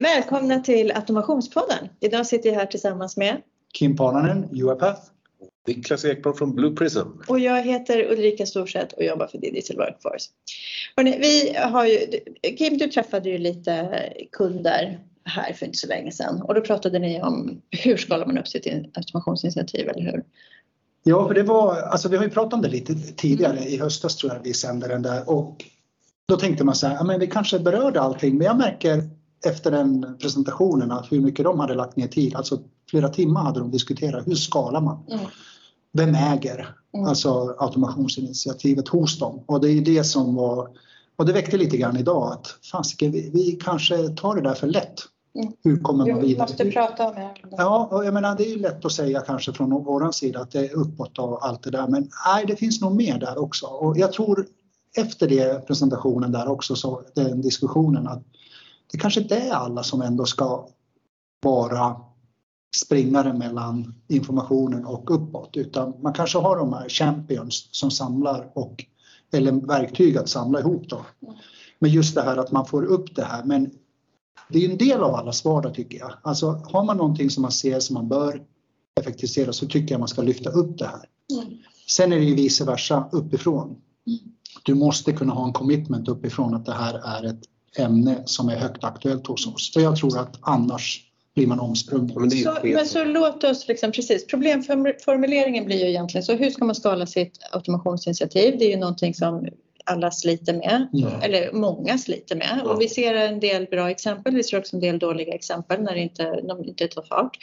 Välkomna till Automationspodden. Idag sitter jag här tillsammans med Kim Pananen, UiPath. Niklas Ekblom från Blue Prism. Och jag heter Ulrika Storseth och jobbar för Digital Workforce. Hörrni, vi har ju, Kim, du träffade ju lite kunder här för inte så länge sedan och då pratade ni om hur skalar man upp sitt automationsinitiativ, eller hur? Ja, för det var, alltså vi har ju pratat om det lite tidigare i höstas tror jag vi sände den där och då tänkte man så här, ja men vi kanske berörde allting men jag märker efter den presentationen att hur mycket de hade lagt ner tid, alltså flera timmar hade de diskuterat hur skalar man? Mm. Vem äger mm. alltså automationsinitiativet hos dem? Och det är det som var, och det väckte lite grann idag att fasiken, vi, vi kanske tar det där för lätt. Mm. Hur kommer man vidare? Du måste prata om det. Ja, och jag menar det är ju lätt att säga kanske från vår sida att det är uppåt och allt det där men nej, det finns nog mer där också och jag tror efter det presentationen där också så den diskussionen att det kanske inte är alla som ändå ska vara springare mellan informationen och uppåt utan man kanske har de här champions som samlar och eller verktyg att samla ihop då. Men just det här att man får upp det här men det är en del av allas vardag tycker jag. Alltså har man någonting som man ser som man bör effektivisera så tycker jag man ska lyfta upp det här. Mm. Sen är det ju vice versa uppifrån. Mm. Du måste kunna ha en commitment uppifrån att det här är ett ämne som är högt aktuellt hos oss. För jag tror att annars blir man omsprungen. Men, så, men så låt oss, liksom, precis, problemformuleringen blir ju egentligen så hur ska man skala sitt automationsinitiativ? Det är ju någonting som alla sliter med, ja. eller många sliter med. Ja. Och vi ser en del bra exempel, vi ser också en del dåliga exempel när det inte, de inte tar fart.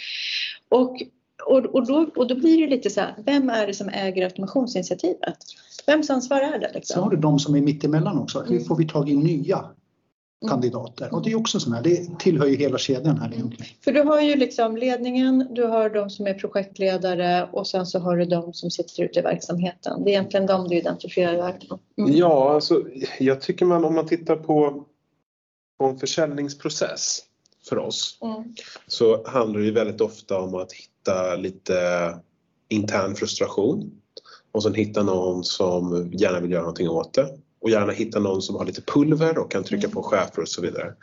Och, och, och, då, och då blir det lite så här, vem är det som äger automationsinitiativet? Vems ansvar är det? Liksom? Så har du de som är mittemellan också, hur får vi tag i nya? Mm. kandidater. Och det är också sådär, det tillhör ju hela kedjan här egentligen. För du har ju liksom ledningen, du har de som är projektledare och sen så har du de som sitter ute i verksamheten. Det är egentligen de du identifierar. Mm. Ja, alltså jag tycker man om man tittar på, på en försäljningsprocess för oss mm. så handlar det ju väldigt ofta om att hitta lite intern frustration och sen hitta någon som gärna vill göra någonting åt det och gärna hitta någon som har lite pulver och kan trycka på chefer och så vidare.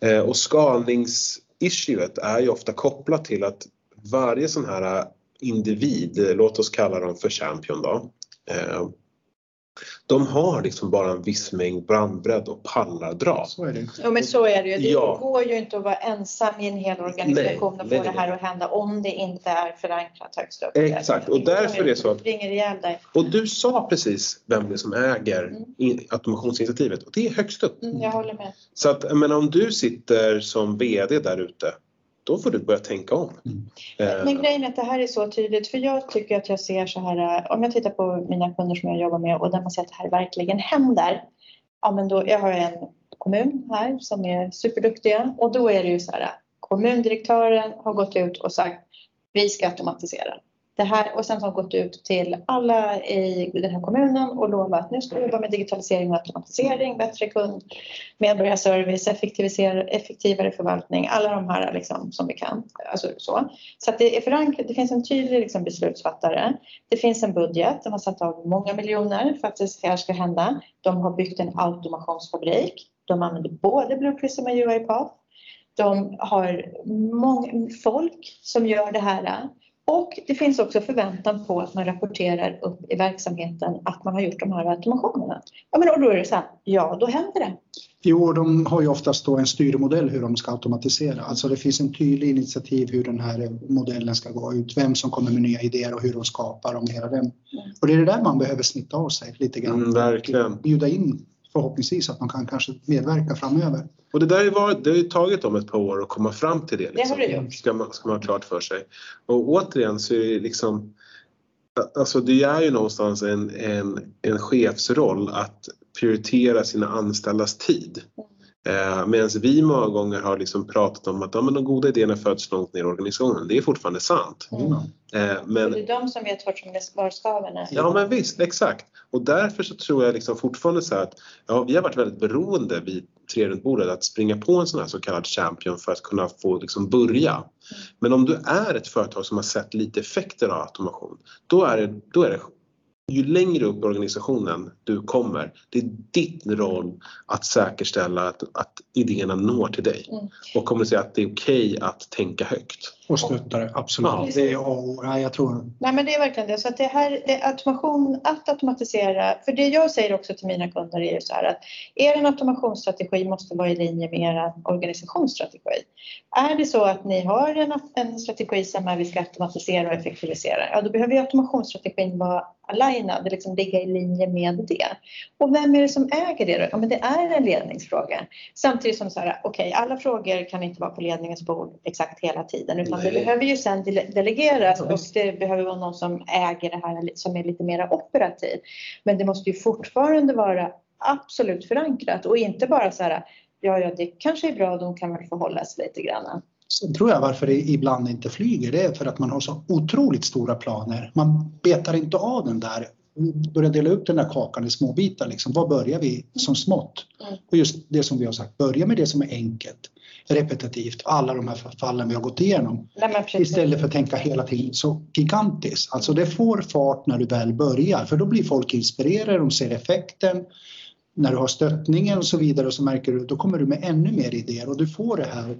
Eh, och skalningsissuet är ju ofta kopplat till att varje sån här individ, låt oss kalla dem för champion då, eh, de har liksom bara en viss mängd brandbredd och pallar dra. Så är det. Ja men så är det ju. Det ja. går ju inte att vara ensam i en hel organisation nej, och få nej, det här att hända om det inte är förankrat högst upp. Exakt och därför är det så att... Och du sa precis vem det är som äger mm. automationsinitiativet och det är högst upp. Mm, jag håller med. Så att men om du sitter som VD där ute då får du börja tänka om. Mm. Men grejen är att det här är så tydligt för jag tycker att jag ser så här om jag tittar på mina kunder som jag jobbar med och där man ser att det här verkligen händer. Ja men då, jag har en kommun här som är superduktiga och då är det ju så här kommundirektören har gått ut och sagt vi ska automatisera det här och sen har gått ut till alla i den här kommunen och lovat att nu ska vi jobba med digitalisering och automatisering, bättre kund, medborgarservice, effektivare förvaltning, alla de här liksom som vi kan. Alltså så så att det är förankrat, det finns en tydlig liksom beslutsfattare. Det finns en budget, de har satt av många miljoner för att det här ska hända. De har byggt en automationsfabrik. De använder både Blue Prism och UiPath. De har många folk som gör det här och det finns också förväntan på att man rapporterar upp i verksamheten att man har gjort de här automationerna. Ja, men då är det så här, ja då händer det. Jo, de har ju oftast då en styrmodell hur de ska automatisera. Alltså det finns en tydlig initiativ hur den här modellen ska gå ut, vem som kommer med nya idéer och hur de skapar dem. Hela den. Mm. Och det är det där man behöver snitta av sig lite grann. Mm, verkligen. Bjuda in förhoppningsvis att man kan kanske medverka framöver. Och det där har, varit, det har ju tagit dem ett par år att komma fram till det. Liksom. Det har det gjort. Ska man, ska man ha klart för sig. Och återigen så är det liksom Alltså det är ju någonstans en, en, en chefsroll att prioritera sina anställdas tid. Mm. Eh, Medan vi många gånger har liksom pratat om att ja, men de goda idéerna föds långt ner i organisationen. Det är fortfarande sant. Mm. Eh, men, det är de som vet vart som var skaven är. Ja men visst, exakt. Och därför så tror jag liksom fortfarande så att ja, vi har varit väldigt beroende, vi tre runt bordet, att springa på en sån här så kallad champion för att kunna få liksom börja. Mm. Men om du är ett företag som har sett lite effekter av automation, då är det, då är det ju längre upp i organisationen du kommer, det är din roll att säkerställa att, att idéerna når till dig mm. och kommunicera att det är okej okay att tänka högt. Och stötta det, absolut. Ja. Det är A Nej, jag tror... Nej, men det är verkligen det. Så att det här, automation, att automatisera, för det jag säger också till mina kunder är ju så här att er automationsstrategi måste vara i linje med er organisationsstrategi. Är det så att ni har en, en strategi som är vi ska automatisera och effektivisera, ja då behöver ju automationsstrategin vara alignad, liksom ligga i linje med det. Och vem är det som äger det då? Ja, men det är en ledningsfråga. Samtidigt som så här, okej, okay, alla frågor kan inte vara på ledningens bord exakt hela tiden utan Nej. det behöver ju sen delegeras och det behöver vara någon som äger det här som är lite mer operativ. Men det måste ju fortfarande vara absolut förankrat och inte bara så här, ja, ja, det kanske är bra, de kan väl förhålla sig lite grann. Sen tror jag varför det ibland inte flyger, det är för att man har så otroligt stora planer. Man betar inte av den där, börjar dela upp den där kakan i små bitar. Liksom. Var börjar vi som smått? Och just det som vi har sagt, börja med det som är enkelt, repetitivt, alla de här fallen vi har gått igenom. Istället för att tänka hela tiden så gigantiskt. Alltså det får fart när du väl börjar, för då blir folk inspirerade, de ser effekten när du har stöttningen och så vidare och så märker du, då kommer du med ännu mer idéer och du får det här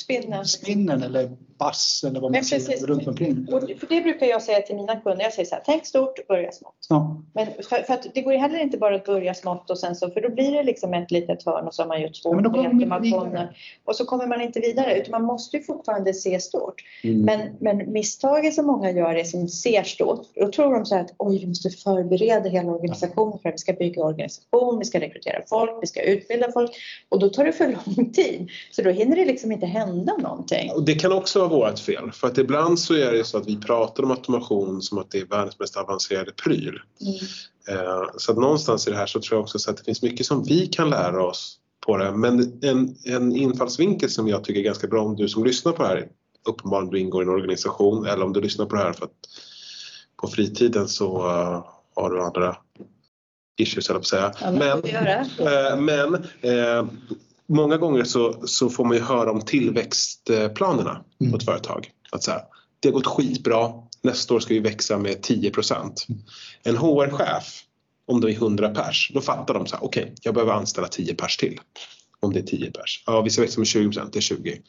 Spinnen. Spinnen eller bass eller vad man säger runt omkring. Och för det brukar jag säga till mina kunder. Jag säger så här, tänk stort, börja smått. Ja. Men för, för, att det går heller inte bara att börja smått och sen så, för då blir det liksom ett litet hörn och så har man gjort två ja, meter och så kommer man inte vidare utan man måste ju fortfarande se stort. Mm. Men, men misstaget som många gör är som ser stort. Då tror de så här att oj, vi måste förbereda hela organisationen för att vi ska bygga organisation, vi ska rekrytera folk, vi ska utbilda folk och då tar det för lång tid. Så då hinner det liksom inte hända någonting. Och det kan också vara vårt fel. För att ibland så är det så att vi pratar om automation som att det är världens mest avancerade pryl. Mm. Eh, så att någonstans i det här så tror jag också att det finns mycket som vi kan lära oss på det. Men en, en infallsvinkel som jag tycker är ganska bra om du som lyssnar på det här, uppenbarligen du ingår i en organisation eller om du lyssnar på det här för att på fritiden så uh, har du andra issues, eller på att säga. Ja, men, men, men eh, många gånger så, så får man ju höra om tillväxtplanerna mm. på ett företag. Att så här, det har gått skitbra, nästa år ska vi växa med 10 procent. En HR-chef, om det är 100 pers, då fattar de så här, okej, okay, jag behöver anställa 10 pers till. Om det är 10 pers. Ja, vi ska växa med 20 procent, det är 20.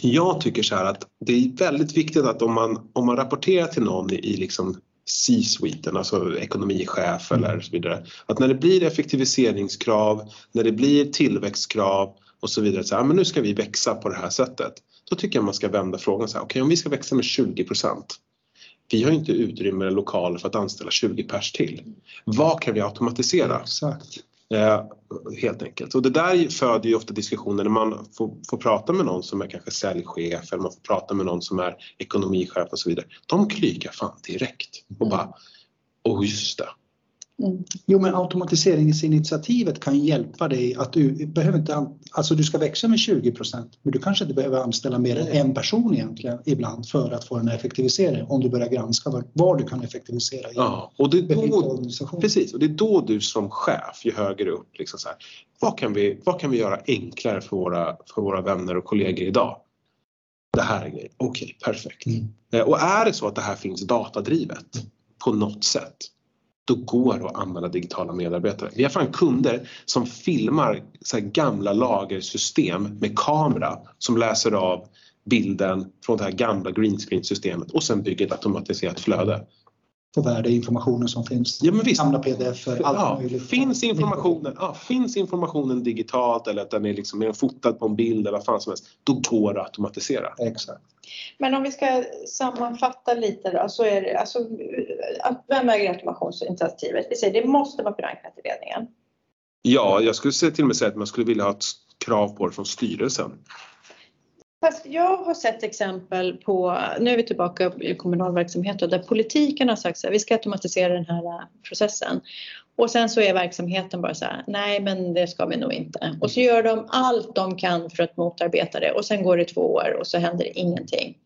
Jag tycker så här att det är väldigt viktigt att om man, om man rapporterar till någon i, i liksom C-suiten, alltså ekonomichef mm. eller så vidare. Att när det blir effektiviseringskrav, när det blir tillväxtkrav och så vidare, så här, men nu ska vi växa på det här sättet. Då tycker jag man ska vända frågan så här, okej okay, om vi ska växa med 20 procent. Vi har inte utrymme eller lokaler för att anställa 20 pers till. Vad kan vi automatisera? Exakt. Eh, helt enkelt. Och det där föder ju ofta diskussioner när man får, får, prata med någon som är kanske säljchef eller man får prata med någon som är ekonomichef och så vidare. De klykar fan direkt och bara, åh oh, just det, Mm. Jo men automatiseringsinitiativet kan hjälpa dig att du behöver inte, alltså du ska växa med 20 procent men du kanske inte behöver anställa mer än en person egentligen ibland för att få en effektivisering om du börjar granska var, var du kan effektivisera. Ja, och det är då, precis, och det är då du som chef ju högre upp liksom så här, vad, kan vi, vad kan vi göra enklare för våra, för våra vänner och kollegor idag? Det här är grejen, okej okay, perfekt. Mm. Eh, och är det så att det här finns datadrivet på något sätt då går det att använda digitala medarbetare. Vi har fan kunder som filmar så gamla lagersystem med kamera som läser av bilden från det här gamla greenscreen systemet och sen bygger ett automatiserat flöde. På värdeinformationen som finns. Ja, men visst. Gamla pdf allt ja, möjligt. Finns informationen, ja, finns informationen digitalt eller att den är liksom fotad på en bild eller vad fan som helst, då går det att automatisera. Exakt. Men om vi ska sammanfatta lite då, så är det alltså, vem äger automationsinitiativet? Vi säger det måste vara förankrat i ledningen. Ja, jag skulle till och med säga att man skulle vilja ha ett krav på det från styrelsen. Fast jag har sett exempel på, nu är vi tillbaka i kommunal verksamhet där politiken har sagt att vi ska automatisera den här äh, processen. Och sen så är verksamheten bara så här, nej men det ska vi nog inte. Och så gör de allt de kan för att motarbeta det och sen går det två år och så händer det ingenting.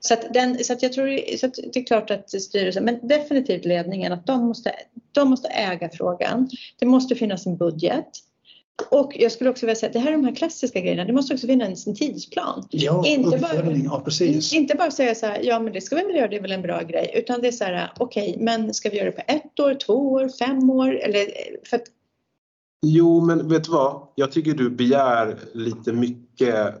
Så att, den, så att jag tror, så att det är klart att styrelsen, men definitivt ledningen, att de måste, de måste äga frågan. Det måste finnas en budget. Och jag skulle också vilja säga att det här är de här klassiska grejerna. Det måste också finnas en tidsplan. Ja, Inte uppföljning, ja precis. Inte bara säga så här, ja men det ska vi väl göra, det är väl en bra grej. Utan det är så här, okej, men ska vi göra det på ett år, två år, fem år? Eller, för att, Jo, men vet du vad? Jag tycker du begär lite mycket.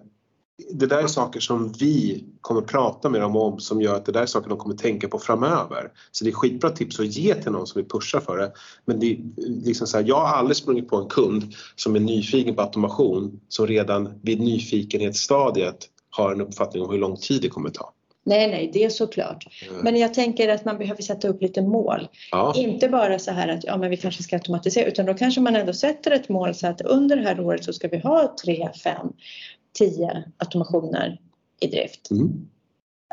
Det där är saker som vi kommer prata med dem om som gör att det där är saker de kommer tänka på framöver. Så det är skitbra tips att ge till någon som vill pusha för det. Men det är liksom så här, jag har aldrig sprungit på en kund som är nyfiken på automation som redan vid nyfikenhetsstadiet har en uppfattning om hur lång tid det kommer ta. nej, nej, det är såklart. Men jag tänker att man behöver sätta upp lite mål. Ja, Inte bara så här att ja, men vi kanske ska automatisera utan då kanske man ändå sätter ett mål så att under det här året så ska vi ha tre, fem, tio automationer i drift. mm.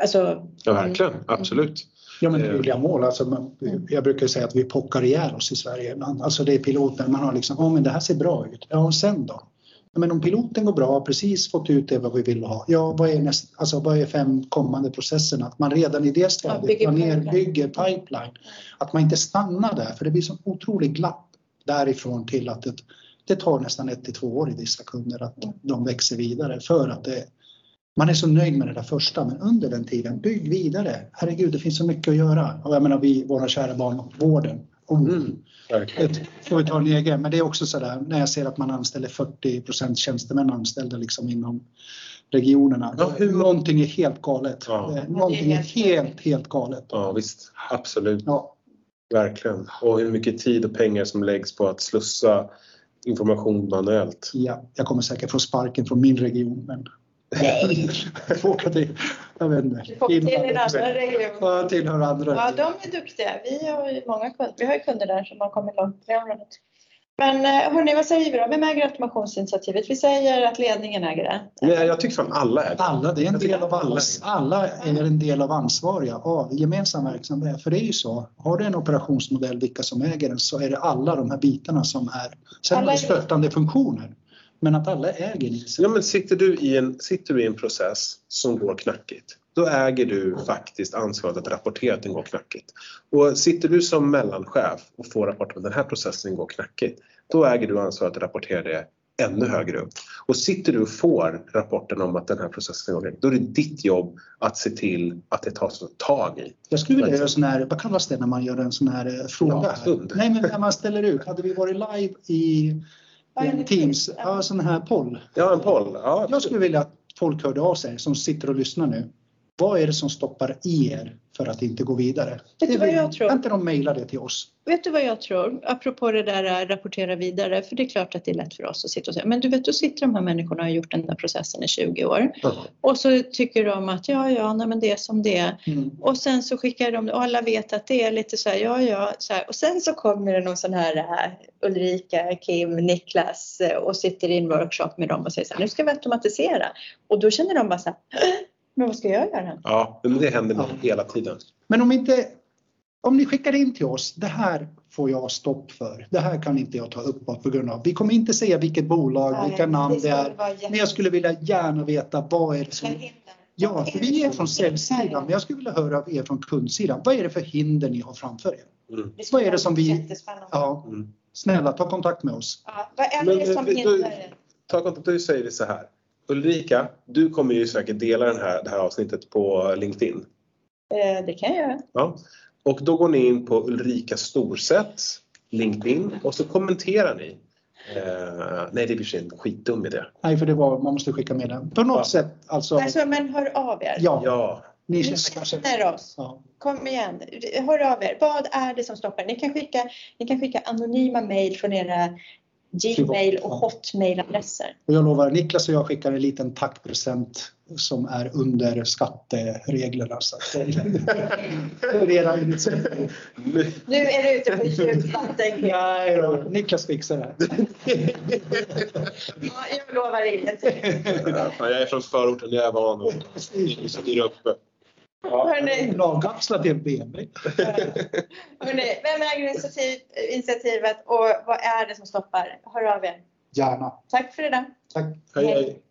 Alltså, ja verkligen, absolut. Ja men det är Eh. rimliga mål. Alltså, jag brukar säga att vi pockar ihjäl oss i Sverige ibland. Alltså det är piloten, man har liksom, ja men det här ser bra ut. Ja och sen då? Ja, men om piloten går bra, precis fått ut det vad vi vill ha. Ja vad är, näst, alltså, vad är fem kommande processerna? Att man redan i det stadiet bygger planerar, pipeline. bygger pipeline. Att man inte stannar där för det blir så otroligt glapp därifrån till att det, det tar nästan ett till två år i vissa kunder att de växer vidare för att det, man är så nöjd med det där första men under den tiden, bygg vidare. Herregud, det finns så mycket att göra. Och jag menar vi, våra kära barn, vården. Oh, Mm, det får vi ta en egen, men det är också sådär när jag ser att man anställer 40% tjänstemän anställda liksom inom regionerna. Ja, hur- Någonting är helt galet. Ja. Eh, Någonting är helt, helt galet. Ja visst, absolut. Ja, Verkligen. Och hur mycket tid och pengar som läggs på att slussa information manuellt. ja, jag kommer säkert få sparken från min region men jag får åka till, jag vet inte. Du får till en annan region. Ja, tillhör andra. Ja, de är duktiga. Vi har ju många kunder, vi har ju kunder där som har kommit långt. Men eh, hörni, vad säger vi då? Vem äger automationsinitiativet? Vi säger att ledningen äger det. Nej, jag tycker fan alla är det. Alla, det är en del av alla alla är en del av ansvariga av gemensam verksamhet. För det är ju så, har du en operationsmodell vilka som äger den så är det alla de här bitarna som är, sen Alla är- det stöttande funktioner. Men att alla äger det. Ja, men sitter, du i en, sitter du i en process som går knackigt, då äger du faktiskt ansvaret att rapportera att den går knackigt. Och sitter du som mellanchef och får rapport om att den här processen går knackigt, då äger du ansvaret att rapportera det ännu högre upp. Och sitter du och får rapporten om att den här processen går knackigt, då är det ditt jobb att se till att det tas tag i. Jag skulle vilja göra sån här, vad kallas det när man gör en sån här eh, fråga? Ja. Nej men när man ställer ut, hade vi varit live i Ja, en en Teams, ja sån här poll. Ja, en poll. Ja, Jag skulle vilja att folk hörde av sig som sitter och lyssnar nu. Vad är det som stoppar er för att inte gå vidare? Vet du vad jag tror? Kan inte de mejla det till oss? Vet du vad jag tror? Apropå det där att rapportera vidare, för det är klart att det är lätt för oss att sitta och säga, men du vet, då sitter de här människorna och har gjort den där processen i 20 år Ja. och så tycker de att ja, ja, nej, men det är som det är. Mm. Och sen så skickar de och alla vet att det är lite så här, ja, ja, så här. Och sen så kommer det någon sån här äh, Ulrika, Kim, Niklas äh, och sitter i en workshop med dem och säger så här, nu ska vi automatisera. Och då känner de bara så här, men vad ska jag göra? Ja, men det händer nog hela tiden. Men om inte, om ni skickar in till oss, det här får jag stopp för. Det här kan inte jag ta upp på grund av. Vi kommer inte säga vilket bolag, vilka namn det är. Men jag skulle vilja gärna veta vad är det som... Ja, för vi är från säljsidan, men jag skulle vilja höra av er från kundsidan. Vad är det för hinder ni har framför er? Mm. Vad är det som vi-. Ja, Mm. snälla ta kontakt med oss. Ja, vad är det som eh, hindrar er? Ta kontakt, du säger det så här. Ulrika, du kommer ju säkert dela den här, det här avsnittet på LinkedIn. Eh, Det kan jag göra. Ja. Och då går ni in på Ulrika Storsets LinkedIn och så kommenterar ni. Eh, nej, det blir en skitdum idé. Nej, för det var, man måste skicka med den. På något Ja. sätt, alltså. Alltså, men hör av er. Ja, Ja, ni Ni känner kanske... känner oss. Ja. Kom igen, hör av er. Vad är det som stoppar? Ni kan skicka, ni kan skicka anonyma mejl från era Gmail och Hotmail-adresser. Och jag lovar, Niklas och jag skickar en liten tackpresent som är under skattereglerna. Så initiativ. nu, är du ute på djupt. Ja, Nej då, Niklas fixar det. jag lovar ingenting. Jag är från förorten, jag är van att styra upp. Hörrni, Lagkapslar till en BMW. vem äger initiativ, initiativet och vad är det som stoppar? Hör av er. Gärna. Tack för idag. Tack. Hej, hej.